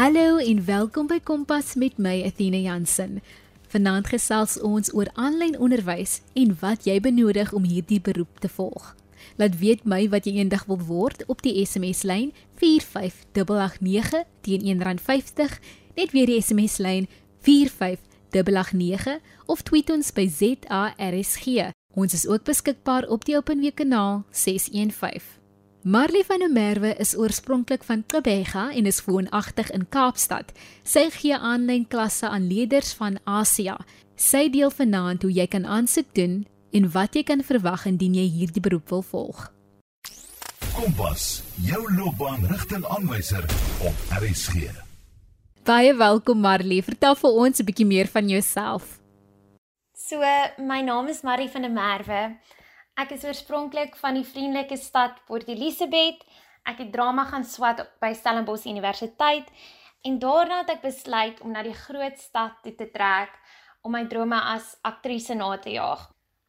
Hallo en welkom by Kompas met my Athena Jansen. Vanaand gesels ons oor aanlyn onderwys en wat jy benodig om hierdie beroep te volg. Laat weet my wat jy eendag wil word op die SMS lyn 45889 teen R1.50. Net weer die SMS lyn 45889 of tweet ons by ZARSG. Ons is ook beskikbaar op die Openweek kanaal 615. Marley van der Merwe is oorspronklik van Gqeberha en is woonagtig in Kaapstad. Sy gee aanlyn klasse aan leerders van Asia. Sy deel vanaand hoe jy kan aansoek doen en wat jy kan verwag indien jy hierdie beroep wil volg. Kompas, jou loopbaanrigtingaanwyser op RSG. Baie welkom Marley. Vertel vir ons 'n bietjie meer van jouself. So, my naam is Marie van der Merwe. Ek is oorspronklik van die vriendelike stad Port Elizabeth. Ek het drama gaan swat by Stellenbosch Universiteit en daarna het ek besluit om na die groot stad toe te trek om my drome as aktrise na te jaag.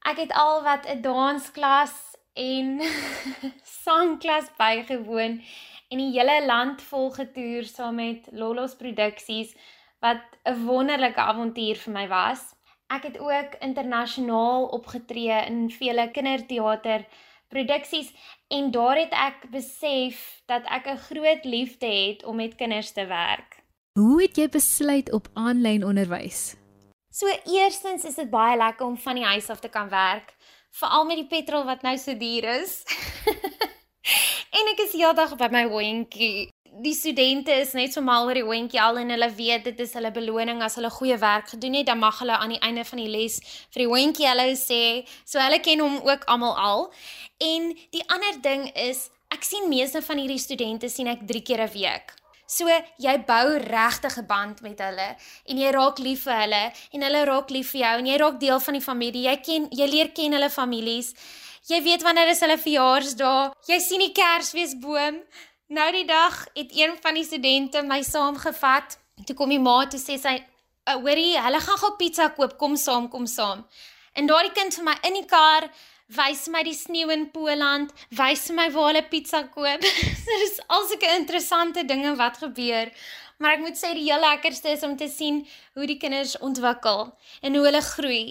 Ek het al wat 'n dansklas en sangklas bygewoon en die hele land vol getoer saam met Lolos Produksies wat 'n wonderlike avontuur vir my was. Ek het ook internasionaal opgetree in vele kinderteater produksies en daar het ek besef dat ek 'n groot liefde het om met kinders te werk. Hoe het jy besluit op aanlyn onderwys? So eerstens is dit baie lekker om van die huis af te kan werk, veral met die petrol wat nou so duur is. en ek is heeldag by my hondjie die studente is net so mal oor die hondjie al en hulle weet dit is hulle beloning as hulle goeie werk gedoen het, dan mag hulle aan die einde van die les vir die hondjie hallo sê. So hulle ken hom ook almal al. En die ander ding is, ek sien meeste van hierdie studente sien ek 3 keer 'n week. So jy bou regtig 'n band met hulle en jy raak lief vir hulle en hulle raak lief vir jou en jy raak deel van die familie. Jy ken jy leer ken hulle families. Jy weet wanneer is hulle verjaarsdae. Jy sien die Kersfeesboom. Nou die dag het een van die studente my saamgevat. Toe kom die ma toe sê sy, uh, "Hoorie, hulle gaan gou pizza koop, kom saam, kom saam." En daardie kind vir my in die kar wys my die sneeu in Poland, wys my waar hulle pizza koop. so dis al sulke interessante dinge wat gebeur. Maar ek moet sê die heel lekkerste is om te sien hoe die kinders ontwikkel en hoe hulle groei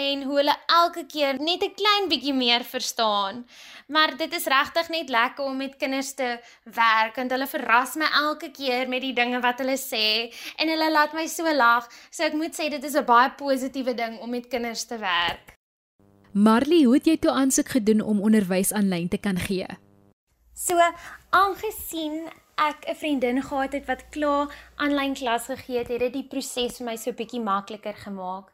en hoe hulle elke keer net 'n klein bietjie meer verstaan. Maar dit is regtig net lekker om met kinders te werk want hulle verras my elke keer met die dinge wat hulle sê en hulle laat my so lag. So ek moet sê dit is 'n baie positiewe ding om met kinders te werk. Marley, hoe het jy toe aansoek gedoen om onderwys aanlyn te kan gee? So, aangesien ek 'n vriendin gehad het wat klaar aanlyn klas gegee het, het dit die proses vir my so bietjie makliker gemaak.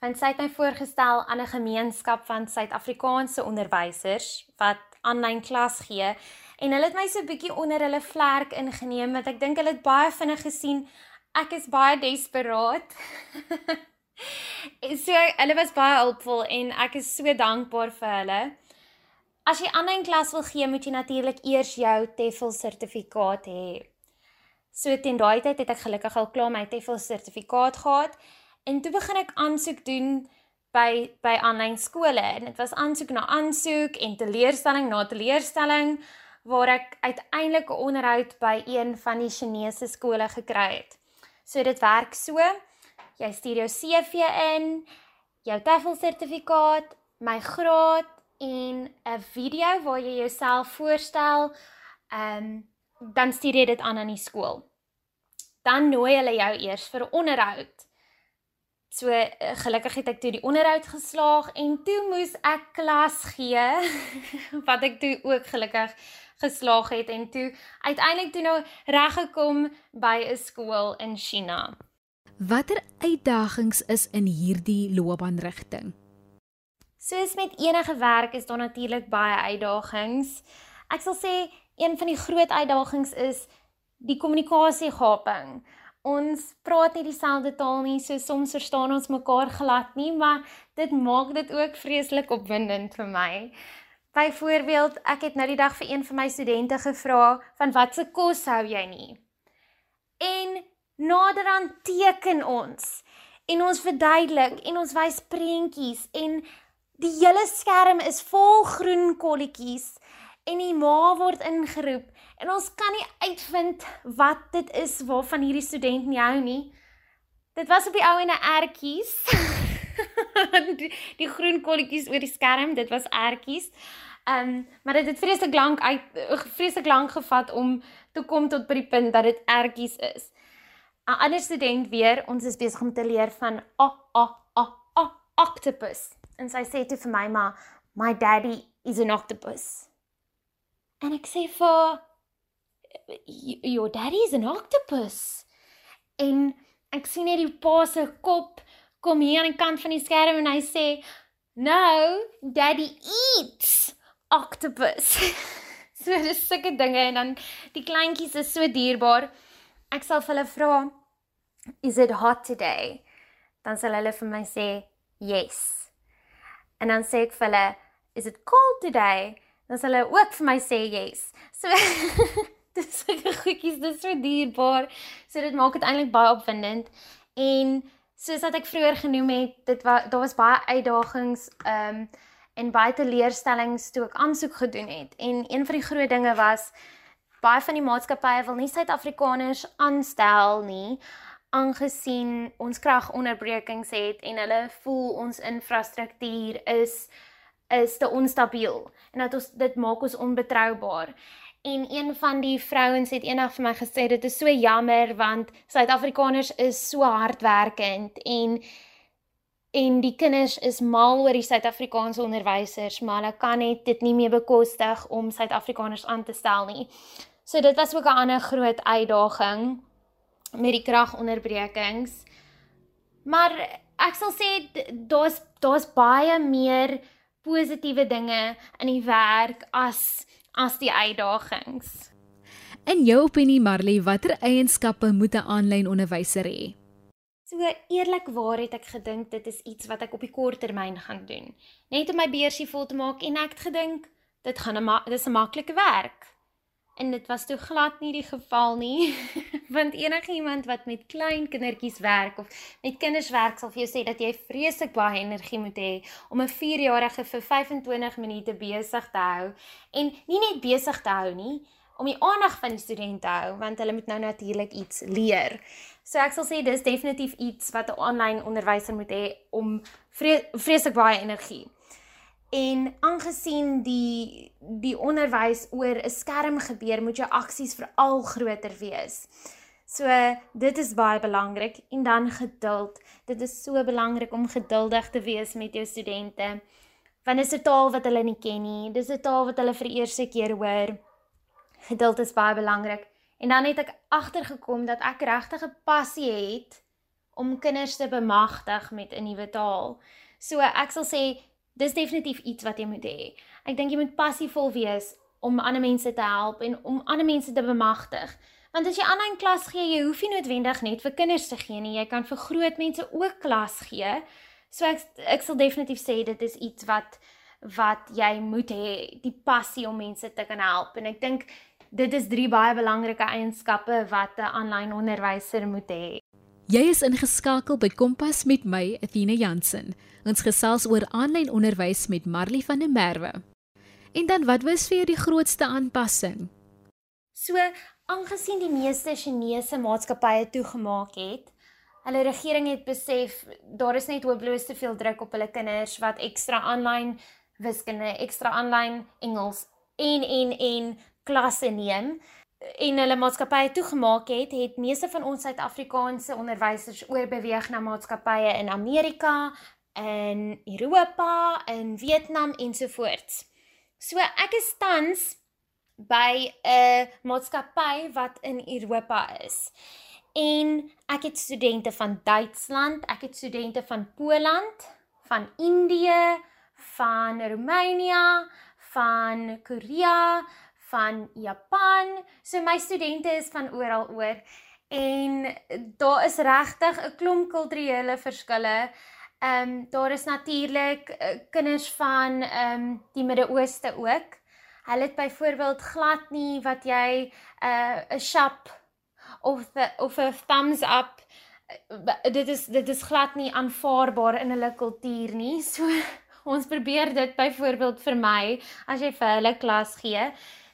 Want sy het my voorgestel aan 'n gemeenskap van Suid-Afrikaanse onderwysers wat aanlyn klas gee en hulle het my so bietjie onder hulle vlerk ingeneem want ek dink hulle het baie vinnig gesien ek is baie desperaat. so hulle was baie hulpvol en ek is so dankbaar vir hulle. As jy aanlyn klas wil gee, moet jy natuurlik eers jou TEFL sertifikaat hê. So teen daai tyd het ek gelukkig al klaar my TEFL sertifikaat gehad en toe begin ek aansoek doen by by aanlyn skole en dit was aansoek na aansoek en teleurstelling na teleurstelling waar ek uiteindelik 'n onderhoud by een van die Chinese skole gekry het. So dit werk so, jy stuur jou CV in, jou TEFL sertifikaat, my graad en 'n video waar jy jouself voorstel, ehm um, dan stuur jy dit aan aan die skool. Dan nooi hulle jou eers vir 'n onderhoud. So eh, gelukkig het ek toe die onderhoud geslaag en toe moes ek klas gee wat ek toe ook gelukkig geslaag het en toe uiteindelik toe nou reg gekom by 'n skool in China. Watter uitdagings is in hierdie loopbaanrigting? Soos met enige werk is daar natuurlik baie uitdagings. Ek sal sê een van die groot uitdagings is die kommunikasiegaping. Ons praat nie dieselfde taal nie, so soms verstaan ons mekaar glad nie, maar dit maak dit ook vreeslik opwindend vir my. Byvoorbeeld, ek het nou die dag vir een van my studente gevra van watse kos hou jy nie? En naderhand teken ons en ons verduidelik en ons wys prentjies en Die hele skerm is vol groen kolletjies en die ma word ingeroep en ons kan nie uitvind wat dit is waarvan hierdie student nie hou nie. Dit was op die ou en 'n ertjies. die, die groen kolletjies oor die skerm, dit was ertjies. Ehm, um, maar dit het vreeslik lank uit vreeslik lank gevat om te kom tot by die punt dat dit ertjies is. 'n Ander student weer, ons is besig om te leer van a a a a octopus. En sy sê toe vir my maar, "My daddy is an octopus." En ek sê vir your daddy is an octopus. En ek sien net die pa se kop kom hier aan die kant van die skerm en hy sê, "No, daddy eats." octopus. so dis sulke dinge en dan die kleintjies is so dierbaar. Ek sal vir hulle vra, "Is it hot today?" Dan sal hulle vir my sê, "Yes." En dan sê ek vir hulle, "Is it cold today?" Dan sal hulle ook vir my sê, "Yes." So dis sulke goedjies, dis so dierbaar. So dit maak dit eintlik baie opwindend. En soos wat ek vroeër genoem het, dit was daar was baie uitdagings ehm um, en baie teleurstellings toe ek aansoek gedoen het. En een van die groot dinge was baie van die maatskappye wil nie Suid-Afrikaners aanstel nie aangesien ons kragonderbrekings het en hulle voel ons infrastruktuur is is te onstabiel en dat ons dit maak ons onbetroubaar. En een van die vrouens het eendag vir my gesê dit is so jammer want Suid-Afrikaners is so hardwerkend en en die kinders is mal oor die Suid-Afrikaanse onderwysers, maar hulle kan net dit nie meer bekostig om Suid-Afrikaners aan te stel nie. So dit was ook 'n ander groot uitdaging met die kragonderbrekings. Maar ek sal sê daar's daar's baie meer positiewe dinge in die werk as as die uitdagings. In jou opinie Marley, watter eienskappe moet 'n aanlyn onderwyser hê? So eerlikwaar het ek gedink dit is iets wat ek op die kort termyn gaan doen. Net om my beursie vol te maak en ek het gedink dit gaan 'n dis 'n maklike werk. En dit was toe glad nie die geval nie. Want enigiemand wat met klein kindertjies werk of met kinders werk sal vir jou sê dat jy vreeslik baie energie moet hê om 'n 4-jarige vir 25 minute besig te hou en nie net besig te hou nie, om die aandag van die studente te hou want hulle moet nou natuurlik iets leer. So ek sal sê dis definitief iets wat 'n aanlyn onderwyser moet hê om vre vreeslik baie energie. En aangesien die die onderwys oor 'n skerm gebeur, moet jou aksies veral groter wees. So dit is baie belangrik en dan geduld. Dit is so belangrik om geduldig te wees met jou studente. Want dit is 'n taal wat hulle nie ken nie. Dis 'n taal wat hulle vir die eerste keer hoor geduld is baie belangrik. En dan het ek agtergekom dat ek regtig 'n passie het om kinders te bemagtig met 'n nuwe taal. So ek sal sê dis definitief iets wat jy moet hê. Ek dink jy moet passievol wees om ander mense te help en om ander mense te bemagtig. Want as jy aanlyn klas gee, jy hoef nie noodwendig net vir kinders te gee nie, jy kan vir groot mense ook klas gee. So ek ek sal definitief sê dit is iets wat wat jy moet hê, die passie om mense te kan help. En ek dink Dit is drie baie belangrike eienskappe wat 'n aanlyn onderwyser moet hê. Jy is ingeskakel by Kompas met my, Athena Jansen. Ons gesels oor aanlyn onderwys met Marley van der Merwe. En dan wat was vir jou die grootste aanpassing? So, aangesien die meeste Chinese maatskappye toegemaak het, hulle regering het besef daar is net hopeloos te veel druk op hulle kinders wat ekstra aanlyn wiskunde, ekstra aanlyn Engels en en en klasse neem en hulle maatskappye toegemaak het, het meeste van ons Suid-Afrikaanse onderwysers oorbeweeg na maatskappye in Amerika, in Europa, in Vietnam ensovoorts. So ek is tans by 'n maatskappy wat in Europa is. En ek het studente van Duitsland, ek het studente van Poland, van Indië, van Roemenië, van Korea, van Japan. So my studente is van oral oor en daar is regtig 'n klomp kulturele verskille. Ehm um, daar is natuurlik uh, kinders van ehm um, die Midde-Ooste ook. Hulle het byvoorbeeld glad nie wat jy 'n uh, shop of the, of 'n thumbs up uh, dit is dit is glad nie aanvaarbaar in hulle kultuur nie. So ons probeer dit byvoorbeeld vir my as jy vir hulle klas gee,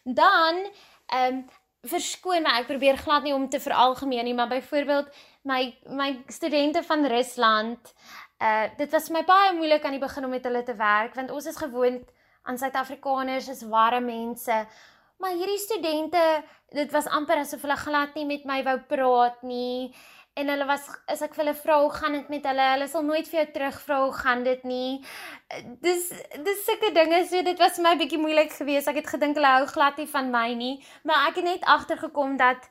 dan ehm um, verskoon my, ek probeer glad nie om te veralgemeen nie, maar byvoorbeeld my my studente van Rusland, uh dit was vir my baie moeilik aan die begin om met hulle te werk want ons is gewoond aan Suid-Afrikaners, is warme mense. Maar hierdie studente, dit was amper asof hulle glad nie met my wou praat nie en hulle was as ek vir hulle vra hoe gaan dit met hulle? Hulle sal nooit vir jou terugvra hoe gaan dit nie? Dis dis sulke dinge so dit was vir my bietjie moeilik geweest. Ek het gedink hulle hou glad nie van my nie. Maar ek het net agtergekom dat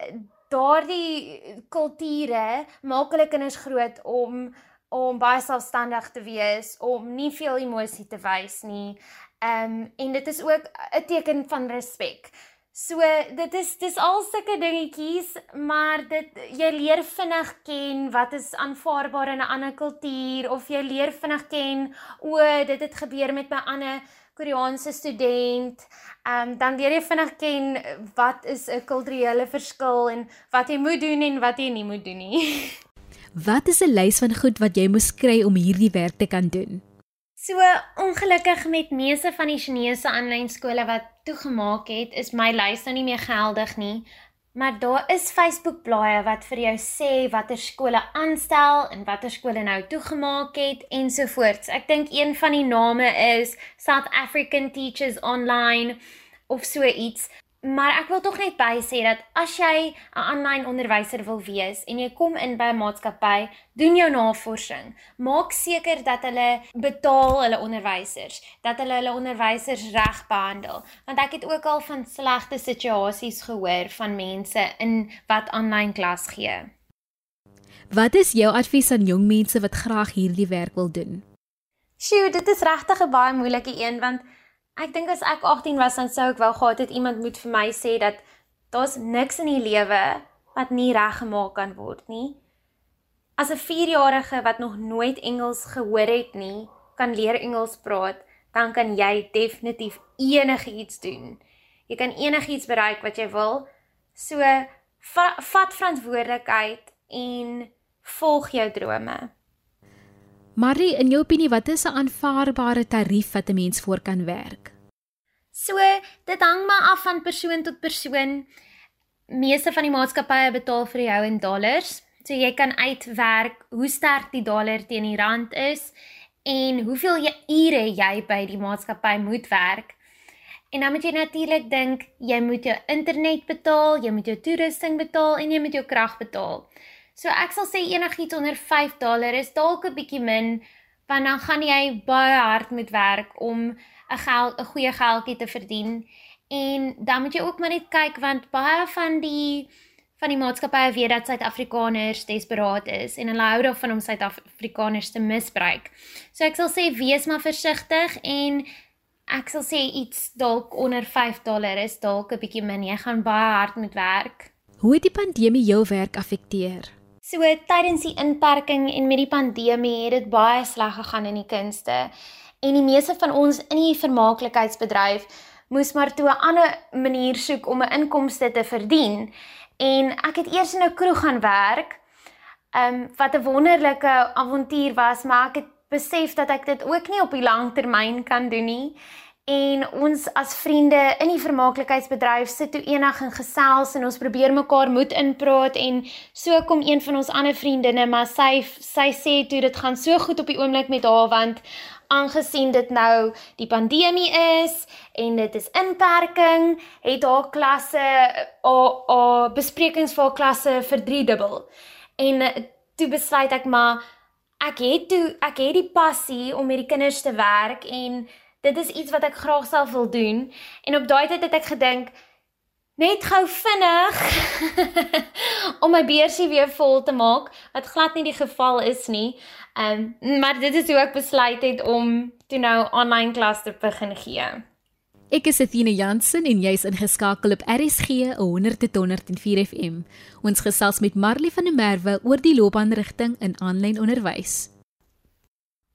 eh, daardie kulture maak hulle kinders groot om om baie selfstandig te wees om nie veel emosie te wys nie. Ehm um, en dit is ook 'n teken van respek So dit is dis al sulke dingetjies, maar dit jy leer vinnig ken wat is aanvaarbaar in 'n ander kultuur of jy leer vinnig ken o, dit het gebeur met my ander Koreaanse student. Ehm um, dan leer jy vinnig ken wat is 'n kulturele verskil en wat jy moet doen en wat jy nie moet doen nie. Wat is 'n lys van goed wat jy moes kry om hierdie werk te kan doen? So ongelukkig met meeste van die Chinese aanlyn skole wat toegemaak het, is my lys nou nie meer geldig nie. Maar daar is Facebook blaaie wat vir jou sê watter skole aanstel en watter skole nou toegemaak het ensovoorts. Ek dink een van die name is South African Teachers Online of so iets. Maar ek wil tog net by sê dat as jy 'n aanlyn onderwyser wil wees en jy kom in by 'n maatskappy, doen jou navorsing. Maak seker dat hulle betaal hulle onderwysers, dat hulle hulle onderwysers reg behandel, want ek het ook al van slegte situasies gehoor van mense in wat aanlyn klas gee. Wat is jou advies aan jong mense wat graag hierdie werk wil doen? Sjoe, dit is regtig 'n baie moeilike een want Ek dink as ek 18 was dan sou ek wel gehad het iemand moet vir my sê dat daar's niks in die lewe wat nie reggemaak kan word nie. As 'n 4-jarige wat nog nooit Engels gehoor het nie, kan leer Engels praat, dan kan jy definitief enigiets doen. Jy kan enigiets bereik wat jy wil. So va vat verantwoordelikheid en volg jou drome. Marie, in jou opinie, wat is 'n aanvaarbare tarief wat 'n mens voor kan werk? So, dit hang maar af van persoon tot persoon. Meeste van die maatskappye betaal vir jou in dollars. So jy kan uitwerk hoe sterk die dollar teen die rand is en hoeveel jy ure jy by die maatskappy moet werk. En dan moet jy natuurlik dink, jy moet jou internet betaal, jy moet jou toerusting betaal en jy moet jou krag betaal. So ek sal sê enigiets onder 5 dollar is dalk 'n bietjie min, want dan gaan jy baie hard moet werk om 'n geld 'n goeie geldjie te verdien. En dan moet jy ook maar net kyk want baie van die van die maatskappye weet dat Suid-Afrikaners desperaat is en hulle hou daarvan om Suid-Afrikaners te misbruik. So ek sal sê wees maar versigtig en ek sal sê iets dalk onder 5 dollar is dalk 'n bietjie min. Jy gaan baie hard moet werk. Hoe het die pandemie jou werk affekteer? So tydens die inperking en met die pandemie het dit baie sleg gegaan in die kunste. En die meeste van ons in die vermaaklikheidsbedryf moes maar toe 'n ander manier soek om 'n inkomste te verdien. En ek het eers in 'n kroeg gaan werk. Ehm um, wat 'n wonderlike avontuur was, maar ek het besef dat ek dit ook nie op die lang termyn kan doen nie en ons as vriende in die vermaaklikheidsbedryf sit toe enig en gesels en ons probeer mekaar moed inpraat en so kom een van ons ander vriendinne maar sy sy sê toe dit gaan so goed op die oomblik met haar want aangesien dit nou die pandemie is en dit is inperking het haar klasse o besprekings vir haar klasse verdriedubbel. En toe besluit ek maar ek het toe ek het die passie om met die kinders te werk en dit is iets wat ek graag self wil doen en op daai tyd het ek gedink net gou vinnig om my beursie weer vol te maak wat glad nie die geval is nie. Ehm um, maar dit is hoe ek besluit het om toe nou aanlyn klas te begin gee. Ek is Athena Jansen en jy's ingeskakel op RSG 100.104 FM. Ons gesels met Marley van der Merwe oor die loopbaanrigting in aanlyn onderwys.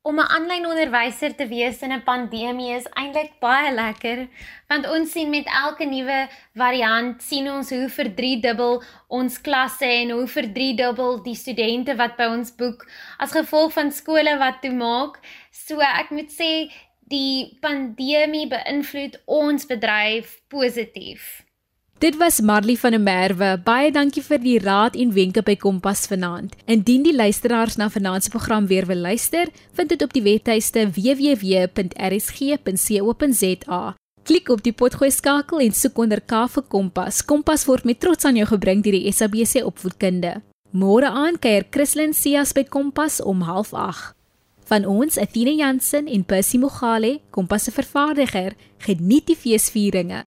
Om 'n aanlyn onderwyser te wees in 'n pandemie is eintlik baie lekker, want ons sien met elke nuwe variant sien ons hoe verdriedubbel ons klasse en hoe verdriedubbel die studente wat by ons boek as gevolg van skole wat toemaak. So ek moet sê die pandemie beïnvloed ons bedryf positief. Dit was Marley van der Merwe. Baie dankie vir die raad en wenke by Kompas vanaand. Indien die luisteraars na vanaand se program weer wil luister, vind dit op die webtuiste www.rsg.co.za. Klik op die potgooi skakel en soek onder K vir Kompas. Kompas word met trots aan jou gebring deur die SABC opvoedkunde. Môre aand kuier Christlyn Cias by Kompas om 08:30. Van ons, Athena Jansen en Percy Mogale, Kompas se vervaardiger, geniet die feesvieringe.